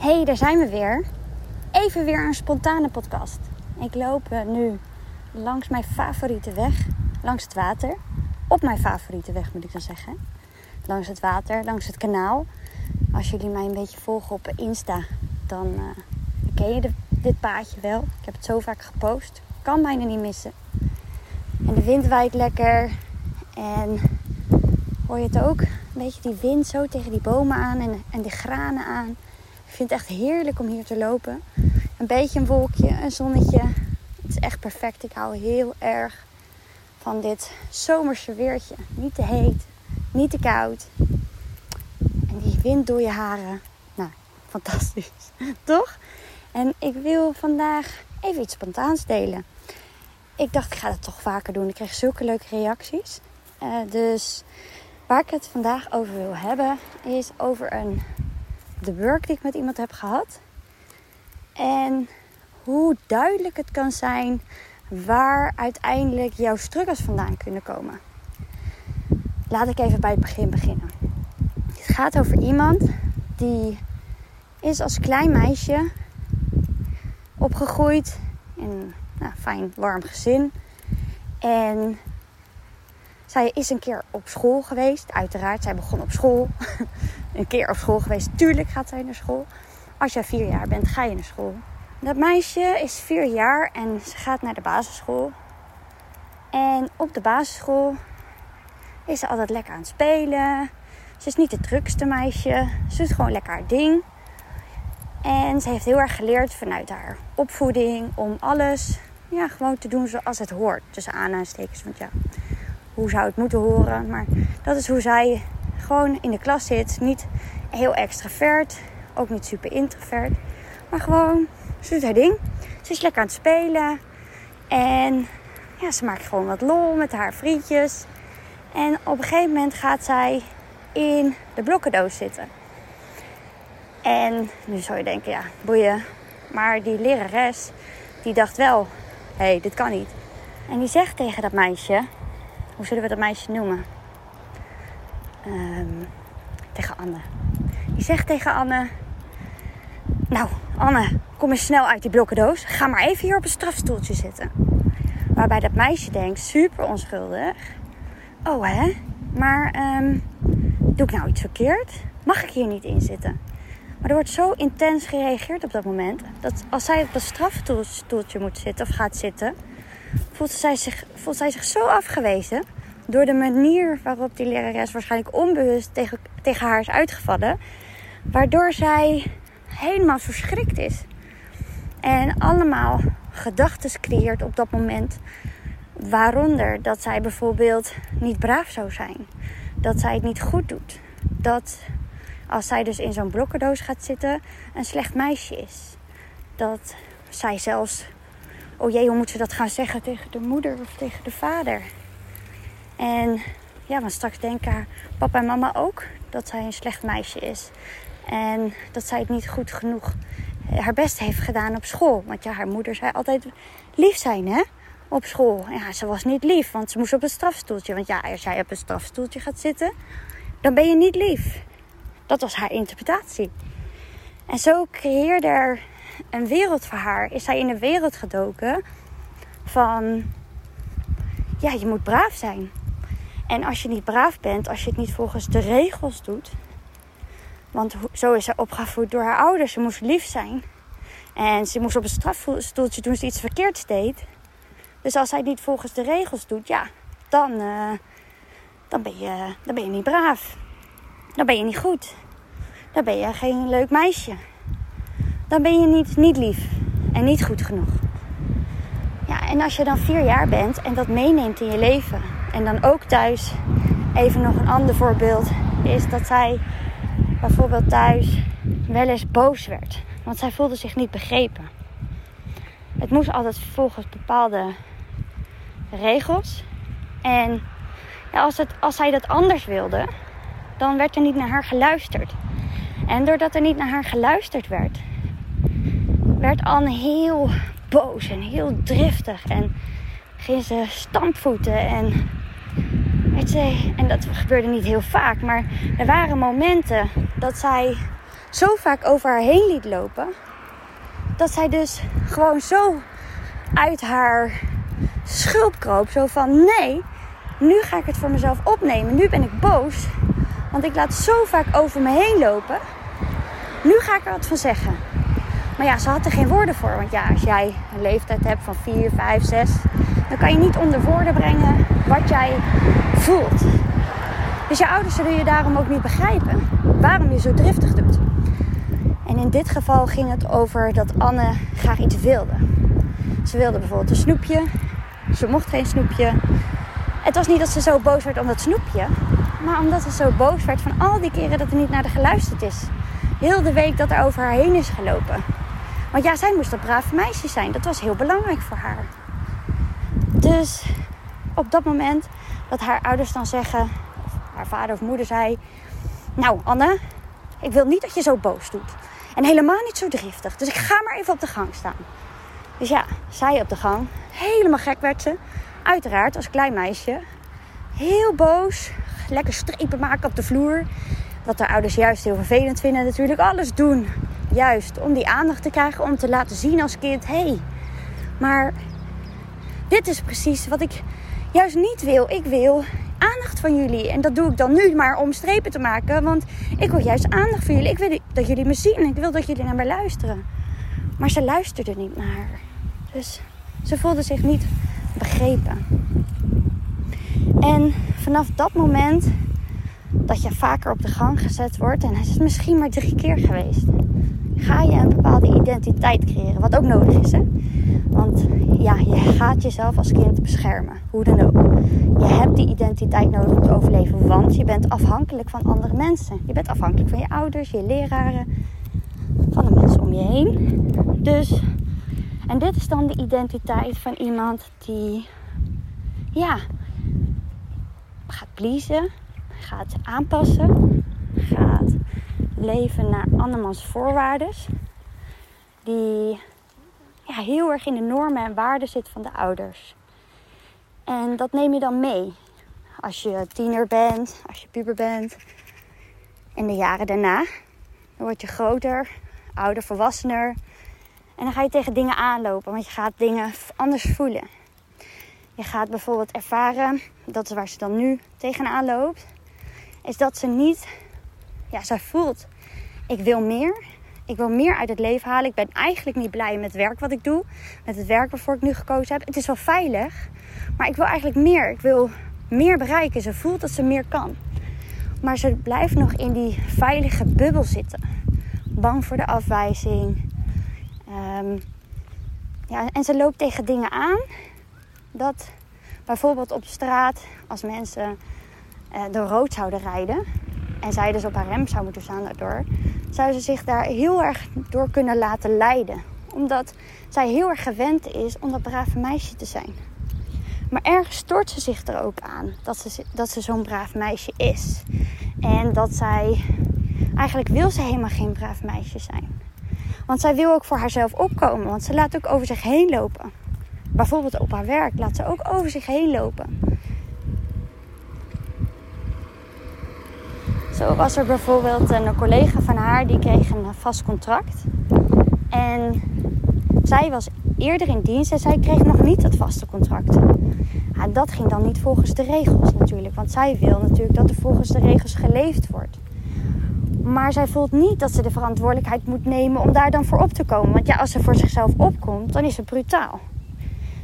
Hey, daar zijn we weer. Even weer een spontane podcast. Ik loop eh, nu langs mijn favoriete weg, langs het water. Op mijn favoriete weg moet ik dan zeggen. Langs het water, langs het kanaal. Als jullie mij een beetje volgen op Insta, dan uh, ken je de, dit paadje wel. Ik heb het zo vaak gepost. Kan bijna niet missen. En de wind waait lekker. En hoor je het ook? Een beetje die wind zo tegen die bomen aan en, en de granen aan. Ik vind het echt heerlijk om hier te lopen. Een beetje een wolkje, een zonnetje. Het is echt perfect. Ik hou heel erg van dit zomerse weertje. Niet te heet, niet te koud. En die wind door je haren. Nou, fantastisch. Toch? En ik wil vandaag even iets spontaans delen. Ik dacht, ik ga het toch vaker doen. Ik kreeg zulke leuke reacties. Uh, dus waar ik het vandaag over wil hebben, is over een, de work die ik met iemand heb gehad. En hoe duidelijk het kan zijn waar uiteindelijk jouw struggles vandaan kunnen komen. Laat ik even bij het begin beginnen. Het gaat over iemand die is als klein meisje opgegroeid in een nou, fijn warm gezin. En zij is een keer op school geweest, uiteraard. Zij begon op school. een keer op school geweest. Tuurlijk gaat zij naar school. Als jij vier jaar bent, ga je naar school. Dat meisje is vier jaar en ze gaat naar de basisschool. En op de basisschool is ze altijd lekker aan het spelen. Ze is niet het drukste meisje. Ze doet gewoon lekker haar ding. En ze heeft heel erg geleerd vanuit haar opvoeding om alles ja, gewoon te doen zoals het hoort. Tussen aanhalingstekens. Want ja, hoe zou het moeten horen? Maar dat is hoe zij gewoon in de klas zit. Niet heel extravert, ook niet super introvert. Maar gewoon, ze doet haar ding. Ze is lekker aan het spelen. En ja, ze maakt gewoon wat lol met haar vriendjes. En op een gegeven moment gaat zij in de blokkendoos zitten. En nu zou je denken, ja, boeien. Maar die lerares, die dacht wel, hé, hey, dit kan niet. En die zegt tegen dat meisje, hoe zullen we dat meisje noemen? Um, tegen Anne. Die zegt tegen Anne, nou Anne, kom eens snel uit die blokkendoos. Ga maar even hier op een strafstoeltje zitten. Waarbij dat meisje denkt, super onschuldig. Oh hè, maar um, doe ik nou iets verkeerd? Mag ik hier niet in zitten? Maar er wordt zo intens gereageerd op dat moment. Dat als zij op dat strafstoeltje moet zitten of gaat zitten, voelt zij zich, voelt zij zich zo afgewezen. Door de manier waarop die lerares waarschijnlijk onbewust tegen, tegen haar is uitgevallen. Waardoor zij helemaal verschrikt is. En allemaal gedachten creëert op dat moment. Waaronder dat zij bijvoorbeeld niet braaf zou zijn. Dat zij het niet goed doet. Dat als zij dus in zo'n blokkendoos gaat zitten, een slecht meisje is. Dat zij zelfs, oh jee, hoe moet ze dat gaan zeggen tegen de moeder of tegen de vader? En ja, want straks denken papa en mama ook dat zij een slecht meisje is. En dat zij het niet goed genoeg haar best heeft gedaan op school. Want ja, haar moeder zei altijd lief zijn, hè? Op school. Ja, ze was niet lief, want ze moest op een strafstoeltje. Want ja, als jij op een strafstoeltje gaat zitten, dan ben je niet lief. Dat was haar interpretatie. En zo creëerde er een wereld voor haar. Is zij in een wereld gedoken van... Ja, je moet braaf zijn. En als je niet braaf bent, als je het niet volgens de regels doet... Want zo is ze opgevoed door haar ouders. Ze moest lief zijn. En ze moest op een strafstoeltje doen ze iets verkeerds deed. Dus als zij het niet volgens de regels doet, ja, dan, uh, dan, ben, je, dan ben je niet braaf. Dan ben je niet goed. Dan ben je geen leuk meisje. Dan ben je niet, niet lief en niet goed genoeg. Ja, en als je dan vier jaar bent en dat meeneemt in je leven. En dan ook thuis, even nog een ander voorbeeld, is dat zij bijvoorbeeld thuis wel eens boos werd. Want zij voelde zich niet begrepen. Het moest altijd volgens bepaalde regels. En ja, als, het, als zij dat anders wilde, dan werd er niet naar haar geluisterd. En doordat er niet naar haar geluisterd werd, werd Anne heel boos en heel driftig. En ging ze stampvoeten en en dat gebeurde niet heel vaak, maar er waren momenten dat zij zo vaak over haar heen liet lopen. Dat zij dus gewoon zo uit haar schulp kroop. Zo van nee, nu ga ik het voor mezelf opnemen. Nu ben ik boos. Want ik laat zo vaak over me heen lopen. Nu ga ik er wat van zeggen. Maar ja, ze had er geen woorden voor. Want ja, als jij een leeftijd hebt van 4, 5, 6, dan kan je niet onder woorden brengen wat jij voelt. Dus je ouders zullen je daarom ook niet begrijpen waarom je zo driftig doet. En in dit geval ging het over dat Anne graag iets wilde. Ze wilde bijvoorbeeld een snoepje. Ze mocht geen snoepje. Het was niet dat ze zo boos werd om dat snoepje, maar omdat ze zo boos werd van al die keren dat er niet naar haar geluisterd is. Heel de week dat er over haar heen is gelopen. Want ja, zij moest een braaf meisje zijn. Dat was heel belangrijk voor haar. Dus op dat moment dat haar ouders dan zeggen, of haar vader of moeder zei: Nou, Anne, ik wil niet dat je zo boos doet. En helemaal niet zo driftig. Dus ik ga maar even op de gang staan. Dus ja, zij op de gang. Helemaal gek werd ze. Uiteraard, als klein meisje. Heel boos. Lekker strepen maken op de vloer. Wat haar ouders juist heel vervelend vinden natuurlijk. Alles doen. Juist om die aandacht te krijgen. Om te laten zien als kind. Hé, hey, maar dit is precies wat ik juist niet wil. Ik wil aandacht van jullie. En dat doe ik dan nu maar om strepen te maken. Want ik wil juist aandacht van jullie. Ik wil dat jullie me zien. Ik wil dat jullie naar mij luisteren. Maar ze luisterde niet naar. Dus ze voelde zich niet begrepen. En vanaf dat moment dat je vaker op de gang gezet wordt, en het is misschien maar drie keer geweest, ga je een bepaalde identiteit creëren. Wat ook nodig is, hè? Want ja, je gaat jezelf als kind beschermen. Hoe dan ook. Je hebt die identiteit nodig om te overleven. Want je bent afhankelijk van andere mensen. Je bent afhankelijk van je ouders, je leraren, van de mensen om je heen. Dus, en dit is dan de identiteit van iemand die, ja, gaat pleasen, gaat aanpassen, gaat leven naar andermans voorwaarden. Die ja, heel erg in de normen en waarden zit van de ouders. En dat neem je dan mee. Als je tiener bent, als je puber bent. En de jaren daarna. Dan word je groter, ouder, volwassener. En dan ga je tegen dingen aanlopen, want je gaat dingen anders voelen. Je gaat bijvoorbeeld ervaren, dat waar ze dan nu tegenaan loopt, is dat ze niet, ja, zij voelt, ik wil meer. Ik wil meer uit het leven halen. Ik ben eigenlijk niet blij met het werk wat ik doe. Met het werk waarvoor ik nu gekozen heb. Het is wel veilig. Maar ik wil eigenlijk meer. Ik wil meer bereiken. Ze voelt dat ze meer kan. Maar ze blijft nog in die veilige bubbel zitten. Bang voor de afwijzing. Um, ja, en ze loopt tegen dingen aan. Dat bijvoorbeeld op straat, als mensen uh, door rood zouden rijden. En zij dus op haar rem zou moeten staan daardoor zou ze zich daar heel erg door kunnen laten leiden. Omdat zij heel erg gewend is om dat brave meisje te zijn. Maar ergens stoort ze zich er ook aan dat ze, dat ze zo'n braaf meisje is. En dat zij. Eigenlijk wil ze helemaal geen braaf meisje zijn. Want zij wil ook voor haarzelf opkomen. Want ze laat ook over zich heen lopen. Bijvoorbeeld op haar werk laat ze ook over zich heen lopen. Zo was er bijvoorbeeld een collega van haar die kreeg een vast contract. En zij was eerder in dienst en zij kreeg nog niet het vaste contract. Ja, dat ging dan niet volgens de regels natuurlijk. Want zij wil natuurlijk dat er volgens de regels geleefd wordt. Maar zij voelt niet dat ze de verantwoordelijkheid moet nemen om daar dan voor op te komen. Want ja, als ze voor zichzelf opkomt, dan is het brutaal.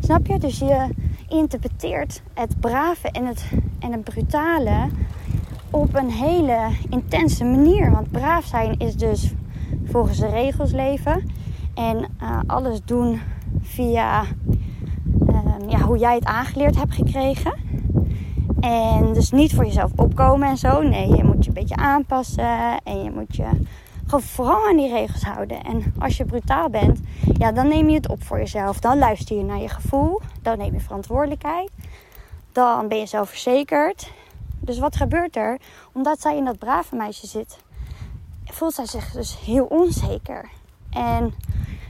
Snap je? Dus je interpreteert het brave en het, en het brutale op een hele intense manier. Want braaf zijn is dus volgens de regels leven. En uh, alles doen via uh, ja, hoe jij het aangeleerd hebt gekregen. En dus niet voor jezelf opkomen en zo. Nee, je moet je een beetje aanpassen. En je moet je gewoon vooral aan die regels houden. En als je brutaal bent, ja, dan neem je het op voor jezelf. Dan luister je naar je gevoel. Dan neem je verantwoordelijkheid. Dan ben je zelfverzekerd. Dus wat gebeurt er? Omdat zij in dat brave meisje zit, voelt zij zich dus heel onzeker. En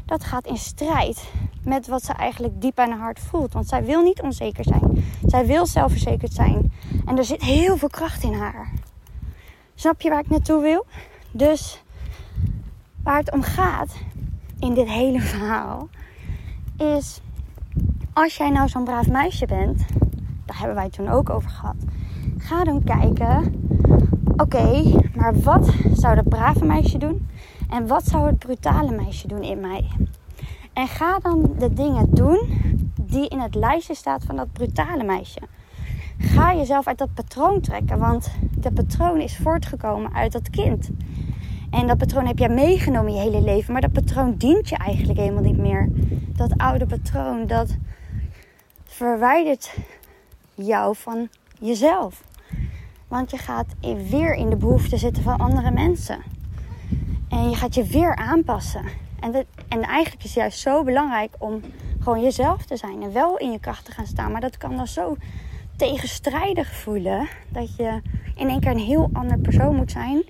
dat gaat in strijd met wat ze eigenlijk diep aan haar hart voelt. Want zij wil niet onzeker zijn. Zij wil zelfverzekerd zijn. En er zit heel veel kracht in haar. Snap je waar ik naartoe wil? Dus waar het om gaat in dit hele verhaal is als jij nou zo'n braaf meisje bent, daar hebben wij het toen ook over gehad. Ga dan kijken, oké, maar wat zou dat brave meisje doen en wat zou het brutale meisje doen in mij? En ga dan de dingen doen die in het lijstje staat van dat brutale meisje. Ga jezelf uit dat patroon trekken, want dat patroon is voortgekomen uit dat kind. En dat patroon heb jij meegenomen je hele leven, maar dat patroon dient je eigenlijk helemaal niet meer. Dat oude patroon, dat verwijdert jou van jezelf. Want je gaat weer in de behoefte zitten van andere mensen. En je gaat je weer aanpassen. En, en eigenlijk is het juist zo belangrijk om gewoon jezelf te zijn en wel in je kracht te gaan staan. Maar dat kan dan zo tegenstrijdig voelen dat je in één keer een heel ander persoon moet zijn.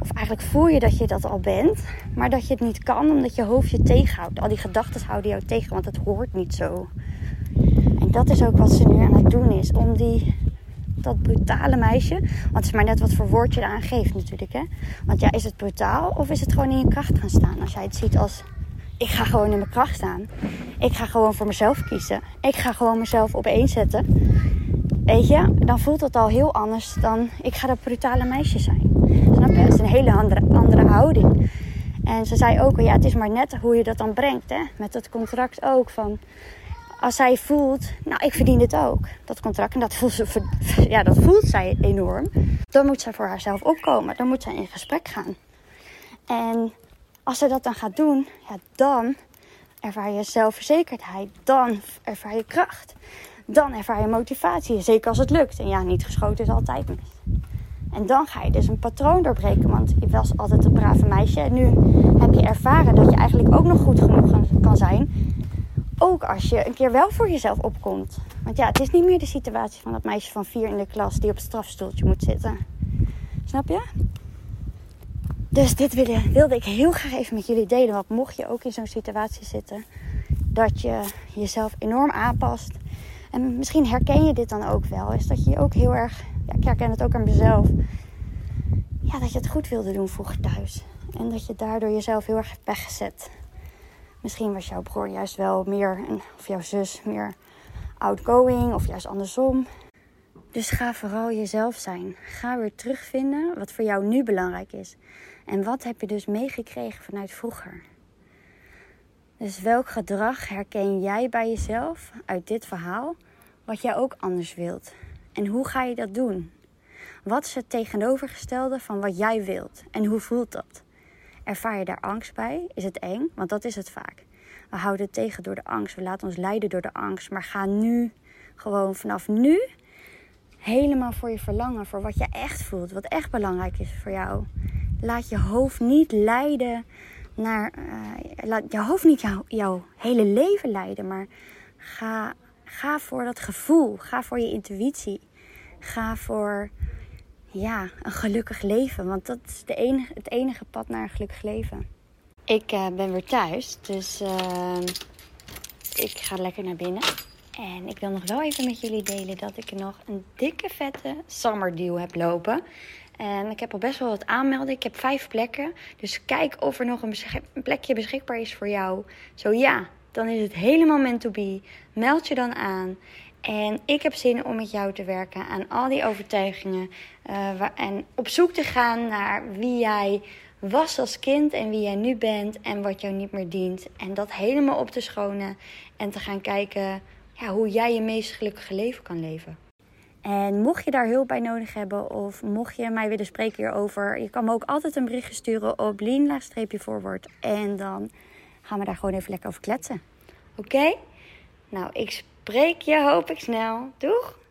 Of eigenlijk voel je dat je dat al bent, maar dat je het niet kan omdat je hoofd je tegenhoudt. Al die gedachten houden jou tegen, want het hoort niet zo. En dat is ook wat ze nu aan het doen is. Om die, dat brutale meisje. Want het is maar net wat voor woord je eraan geeft natuurlijk. Hè? Want ja, is het brutaal of is het gewoon in je kracht gaan staan? Als jij het ziet als ik ga gewoon in mijn kracht staan. Ik ga gewoon voor mezelf kiezen. Ik ga gewoon mezelf op één zetten. Weet je, dan voelt het al heel anders dan ik ga dat brutale meisje zijn. Snap je? Het is een hele andere, andere houding. En ze zei ook, ja, het is maar net hoe je dat dan brengt. Hè? Met dat contract ook. Van, als zij voelt, nou, ik verdien dit ook. Dat contract. En dat voelt, ze, ja, dat voelt zij enorm. Dan moet zij voor haarzelf opkomen. Dan moet zij in gesprek gaan. En als ze dat dan gaat doen, ja, dan ervaar je zelfverzekerdheid. Dan ervaar je kracht. Dan ervaar je motivatie. Zeker als het lukt. En ja, niet geschoten is altijd mis. En dan ga je dus een patroon doorbreken. Want je was altijd een brave meisje. En nu heb je ervaren dat je eigenlijk ook nog goed genoeg kan zijn. Ook als je een keer wel voor jezelf opkomt. Want ja, het is niet meer de situatie van dat meisje van vier in de klas die op het strafstoeltje moet zitten. Snap je? Dus dit wilde, wilde ik heel graag even met jullie delen. Want mocht je ook in zo'n situatie zitten, dat je jezelf enorm aanpast. En misschien herken je dit dan ook wel. Is dat je ook heel erg, ja, ik herken het ook aan mezelf. Ja, dat je het goed wilde doen vroeger thuis. En dat je daardoor jezelf heel erg hebt weggezet. Misschien was jouw broer juist wel meer, of jouw zus meer outgoing, of juist andersom. Dus ga vooral jezelf zijn. Ga weer terugvinden wat voor jou nu belangrijk is. En wat heb je dus meegekregen vanuit vroeger? Dus welk gedrag herken jij bij jezelf uit dit verhaal, wat jij ook anders wilt? En hoe ga je dat doen? Wat is het tegenovergestelde van wat jij wilt? En hoe voelt dat? Ervaar je daar angst bij? Is het eng? Want dat is het vaak. We houden het tegen door de angst. We laten ons leiden door de angst. Maar ga nu, gewoon vanaf nu, helemaal voor je verlangen. Voor wat je echt voelt. Wat echt belangrijk is voor jou. Laat je hoofd niet leiden naar. Uh, laat je hoofd niet jou, jouw hele leven leiden. Maar ga, ga voor dat gevoel. Ga voor je intuïtie. Ga voor ja, een gelukkig leven. Want dat is de enige, het enige pad naar een gelukkig leven. Ik uh, ben weer thuis, dus uh, ik ga lekker naar binnen. En ik wil nog wel even met jullie delen dat ik nog een dikke vette summer deal heb lopen. En ik heb al best wel wat aanmeldingen. Ik heb vijf plekken. Dus kijk of er nog een, een plekje beschikbaar is voor jou. Zo ja, dan is het helemaal meant to be. Meld je dan aan. En ik heb zin om met jou te werken aan al die overtuigingen. Uh, en op zoek te gaan naar wie jij was als kind en wie jij nu bent en wat jou niet meer dient. En dat helemaal op te schonen en te gaan kijken ja, hoe jij je meest gelukkige leven kan leven. En mocht je daar hulp bij nodig hebben of mocht je mij willen spreken hierover, je kan me ook altijd een berichtje sturen op lean-voorwoord. En dan gaan we daar gewoon even lekker over kletsen. Oké? Nou, ik spreek je, hoop ik snel. Doeg!